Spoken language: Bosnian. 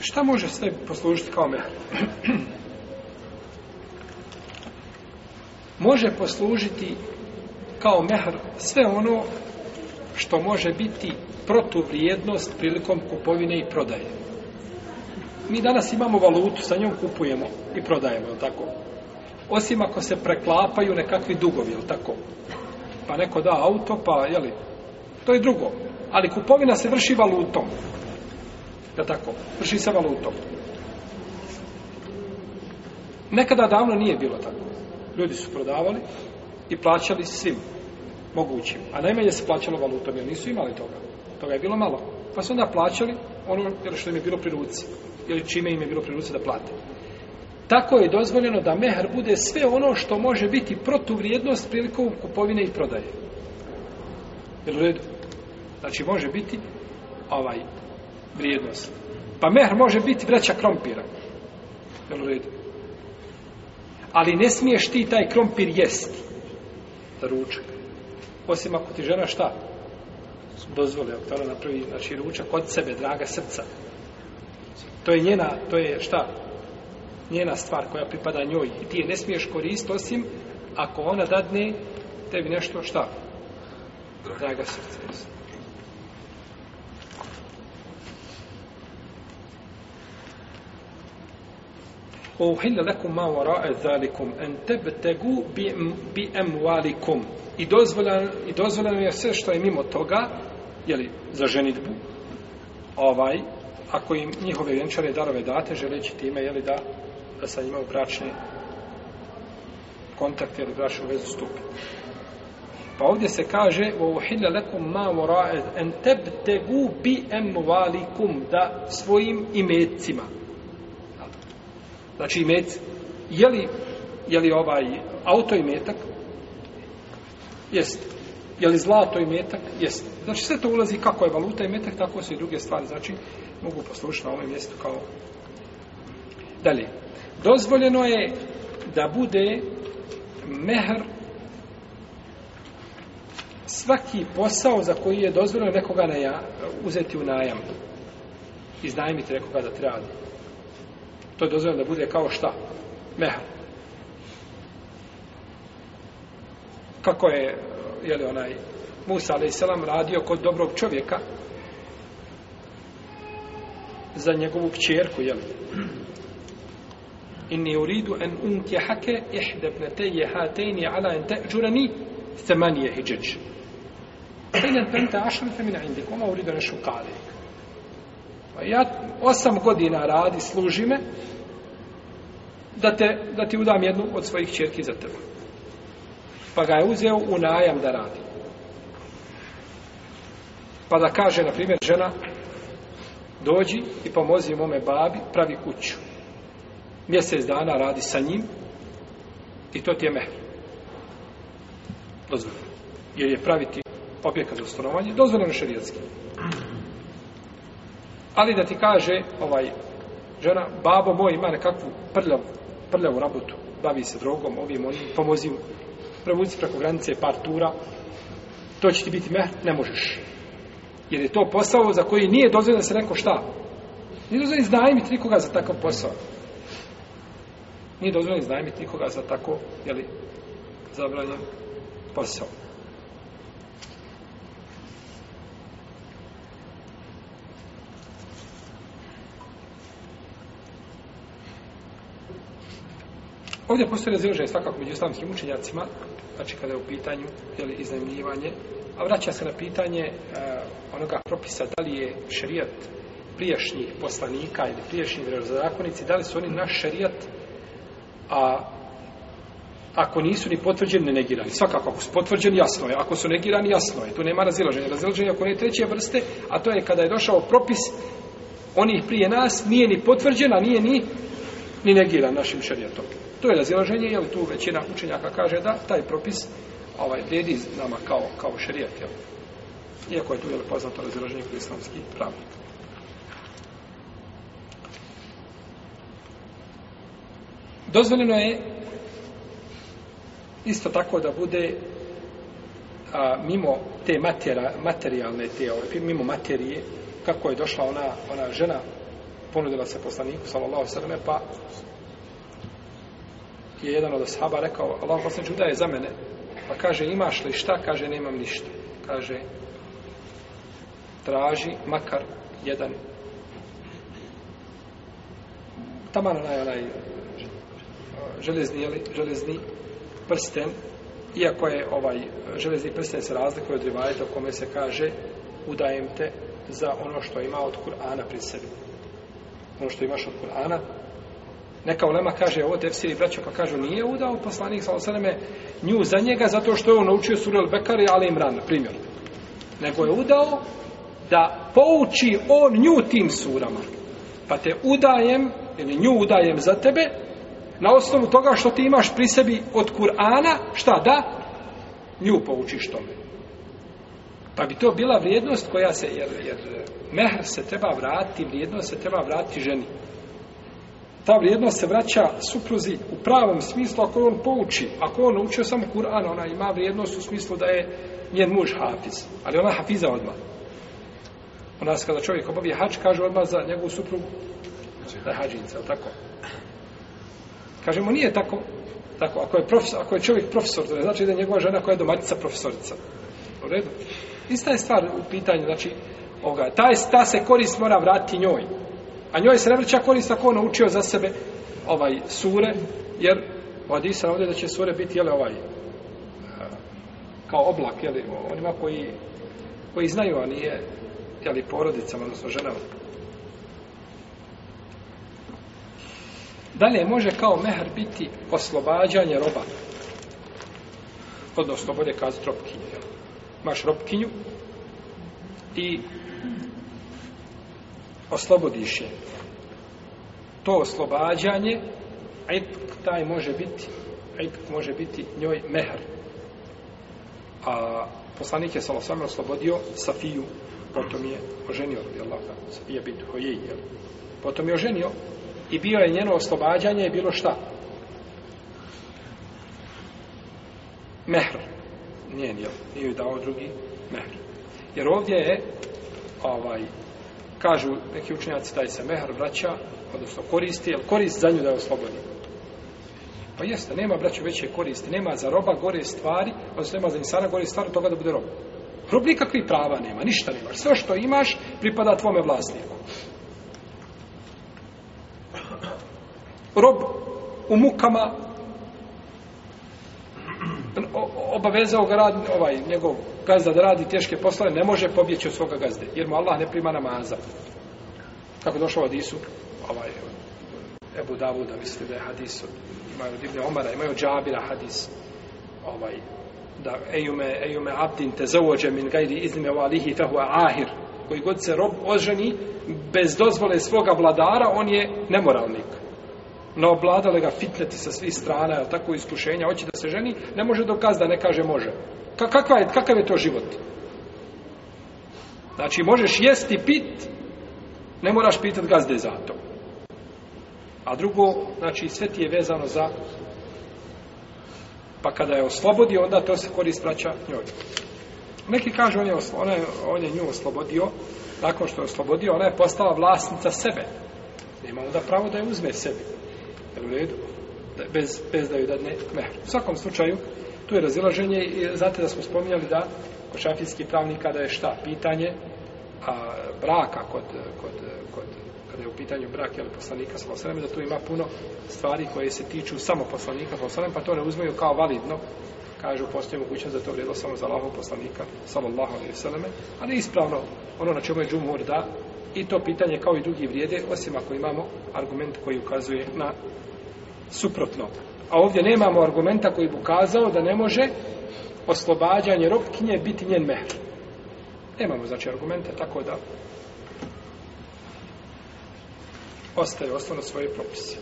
šta može sve poslužiti kao mehr? može poslužiti kao mehr sve ono što može biti protuvrijednost prilikom kupovine i prodaje. Mi danas imamo valutu, sa njom kupujemo i prodajemo, je tako? Osim ako se preklapaju nekakvi dugovi, je tako? Pa neko da auto, pa, jeli, to je drugo. Ali kupovina se vrši valutom da tako, vrši se valutom. Nekada davno nije bilo tako. Ljudi su prodavali i plaćali svim mogućim. A najmanje se plaćalo valutom, jer nisu imali toga. Toga je bilo malo. Pa su onda plaćali ono jer što im je bilo pri ruci. Ili čime im je bilo pri ruci da plate. Tako je dozvoljeno da mehar bude sve ono što može biti protuvrijednost prilikom kupovine i prodaje. Jel u redu? Znači može biti ovaj vrijednost. Pa mehr može biti vreća krompira. Jel red? Ali ne smiješ ti taj krompir jesti. Za ručak. Osim ako ti žena šta? Dozvoli, ako ona napravi znači, ručak od sebe, draga srca. To je njena, to je šta? Njena stvar koja pripada njoj. I ti je ne smiješ koristiti osim ako ona dadne tebi nešto šta? Draga srca. Jesti. uhilla lakum ma wara'a zalikum an tabtagu bi bi amwalikum i dozvoljeno i dozvoljeno je sve što je mimo toga je li za ženitbu ovaj ako im njihove vjenčare darove date želeći time je li da da sa njima u bračni kontakt ili bračnu vezu stupi pa ovdje se kaže uhilla lakum ma wara'a an tabtagu bi amwalikum da svojim imetcima znači imet je li, je li ovaj auto imetak jest je li zlato imetak jest znači sve to ulazi kako je valuta imetak tako su i druge stvari znači mogu poslušati na ovom mjestu kao dalje dozvoljeno je da bude mehr svaki posao za koji je dozvoljeno nekoga na ja, uzeti u najam iznajmiti nekoga da treba To je dozvoljeno da bude kao šta? Mehar. Kako je, je li onaj, Musa a.s. radio kod dobrog čovjeka za njegovu kćerku, je li? Inni uridu en unke hake ihdebne teje hatejni ala en te džurani semanije hijđeđ. Fejnen penta ašan femina indik. Oma ono uridu nešu kalejka. Pa ja osam godina radi, služi me, da, te, da ti udam jednu od svojih čerki za tebe. Pa ga je uzeo u najam da radi. Pa da kaže, na primjer, žena, dođi i pomozi mome babi, pravi kuću. Mjesec dana radi sa njim i to ti je mehr. Dozvoljeno. Jer je praviti objekat za stanovanje dozvoljeno šarijatski. Dozvoljeno. Ali da ti kaže, ovaj, žena, babo moj ima nekakvu prljav, prljavu rabotu, bavi se drogom, ovim, onim, pomozi mu, prevuci preko granice par tura, to će ti biti mehr, ne možeš. Jer je to posao za koji nije dozvoljeno da se neko šta. Nije dozvoljeno iznajmiti nikoga za takav posao. Nije dozvoljeno iznajmiti nikoga za tako, jeli, zabranjen posao. Ovdje postoje razilaženje svakako među islamskim učenjacima, znači kada je u pitanju jeli, iznajemljivanje, a vraća se na pitanje e, onoga propisa da li je šerijat prijašnjih poslanika ili prijašnjih zakonici, da li su oni naš šerijat, a ako nisu ni potvrđeni, ne negirani. Svakako, ako su potvrđeni, jasno je. Ako su negirani, jasno je. Tu nema razilaženja. Razilaženje ako ne treće vrste, a to je kada je došao propis onih prije nas, nije ni potvrđena, nije ni, ni negiran našim šerijatom. To je razilaženje, jel tu većina učenjaka kaže da taj propis ovaj vrijedi nama kao, kao šerijat, jel? Iako je tu, jel, poznato razilaženje kod islamski pravnik. Dozvoljeno je isto tako da bude a, mimo te matera, materijalne te, ovaj, mimo materije, kako je došla ona, ona žena ponudila se poslaniku, sallallahu sallam, pa je jedan od ashaba rekao, Allah poslije čuda je za mene. Pa kaže, imaš li šta? Kaže, nemam ništa. Kaže, traži makar jedan. Taman onaj, onaj železni, železni prsten, iako je ovaj železni prsten se razlikuje od rivajeta u kome se kaže udajem te za ono što ima od Kur'ana pri sebi. Ono što imaš od Kur'ana Neka ulema kaže ovo tefsir i braćo pa kažu nije udao poslanik sa osaneme nju za njega zato što je on naučio suru Bekari Ali Imran, na primjer. Nego je udao da pouči on nju tim surama. Pa te udajem, ili nju udajem za tebe, na osnovu toga što ti imaš pri sebi od Kur'ana, šta da? Nju poučiš tome. Pa bi to bila vrijednost koja se, jer, jer eh, mehr se treba vratiti, vrijednost se treba vratiti ženi ta vrijednost se vraća supruzi u pravom smislu ako on pouči, ako on naučio samo Kur'an, ona ima vrijednost u smislu da je njen muž hafiz, ali ona hafiza odmah. U nas kada čovjek obavi hač, kaže odmah za njegovu suprugu da je hađinca, ali tako? Kažemo, nije tako. Tako, ako je, profesor, ako je čovjek profesor, to ne znači da je njegova žena koja je domaćica profesorica. U redu. Ista je stvar u pitanju, znači, ovoga, ta, ta se korist mora vratiti njoj. A njoj se ne vrća korist ako on naučio za sebe ovaj sure, jer vodi se ovdje da će sure biti, jele, ovaj, e, kao oblak, jele, onima koji, koji znaju, a nije, jele, porodicama, odnosno ženama. Dalje, može kao mehar biti oslobađanje roba, odnosno, bolje kazati, robkinje. Imaš robkinju i oslobodiš je. To oslobađanje, etk taj može biti, etk može biti njoj mehr. A poslanik je samo samo oslobodio Safiju, potom je oženio, radi Allah, Safija bin Hojej, jel? Potom je oženio i bio je njeno oslobađanje i bilo šta? Mehr. Nije, jel? Nije dao drugi mehr. Jer ovdje je ovaj kažu neki učenjaci taj se mehar vraća, odnosno koristi, jel korist za nju da je oslobodi. Pa jeste, nema braću veće koristi, nema za roba gore stvari, odnosno nema za insana gore stvari od toga da bude rob. Rob nikakvih prava nema, ništa nema. Sve što imaš pripada tvome vlasniku. Rob u mukama obavezao ga rad, ovaj, njegov gazda da radi teške poslove, ne može pobjeći od svoga gazde, jer mu Allah ne prima namaza. Kako je došao od Isu, ovaj, Ebu Davuda, mislite da je hadis od, imaju od Ibne Omara, imaju Džabira hadis, ovaj, da ejume, ejume abdin te zauđe min gajri iznime valihi fehuva ahir, koji god se rob oženi bez dozvole svoga vladara, on je nemoralnik. No obladale ga fitneti sa svih strana, tako iskušenja, hoće da se ženi, ne može dokaz da ne kaže može kakva je, kakav je to život? Znači, možeš jesti pit, ne moraš pitat gazde za to. A drugo, znači, sve ti je vezano za... Pa kada je oslobodio, onda to se korist vraća njoj. Neki kažu, on je, ona je, on je nju oslobodio, nakon što je oslobodio, ona je postala vlasnica sebe. Nema onda pravo da je uzme sebi. Jel u redu? Bez, bez da ju dadne mehru. U svakom slučaju, tu je razilaženje, znate da smo spominjali da kod šafijskih pravnika da je šta pitanje a, braka kod, kod, kod, kada je u pitanju brak ili poslanika sa osrem, da tu ima puno stvari koje se tiču samo poslanika sa osrem, pa to ne uzmeju kao validno, kažu postoje mogućnost da to vrijedilo samo za Allahom poslanika, samo Allahom ili sveme, ali ispravno ono na čemu je džumur da i to pitanje kao i drugi vrijede, osim ako imamo argument koji ukazuje na suprotno. A ovdje nemamo argumenta koji bi ukazao da ne može oslobađanje robkinje biti njen mehr. Nemamo znači argumente, tako da ostaje osnovno svoje propise.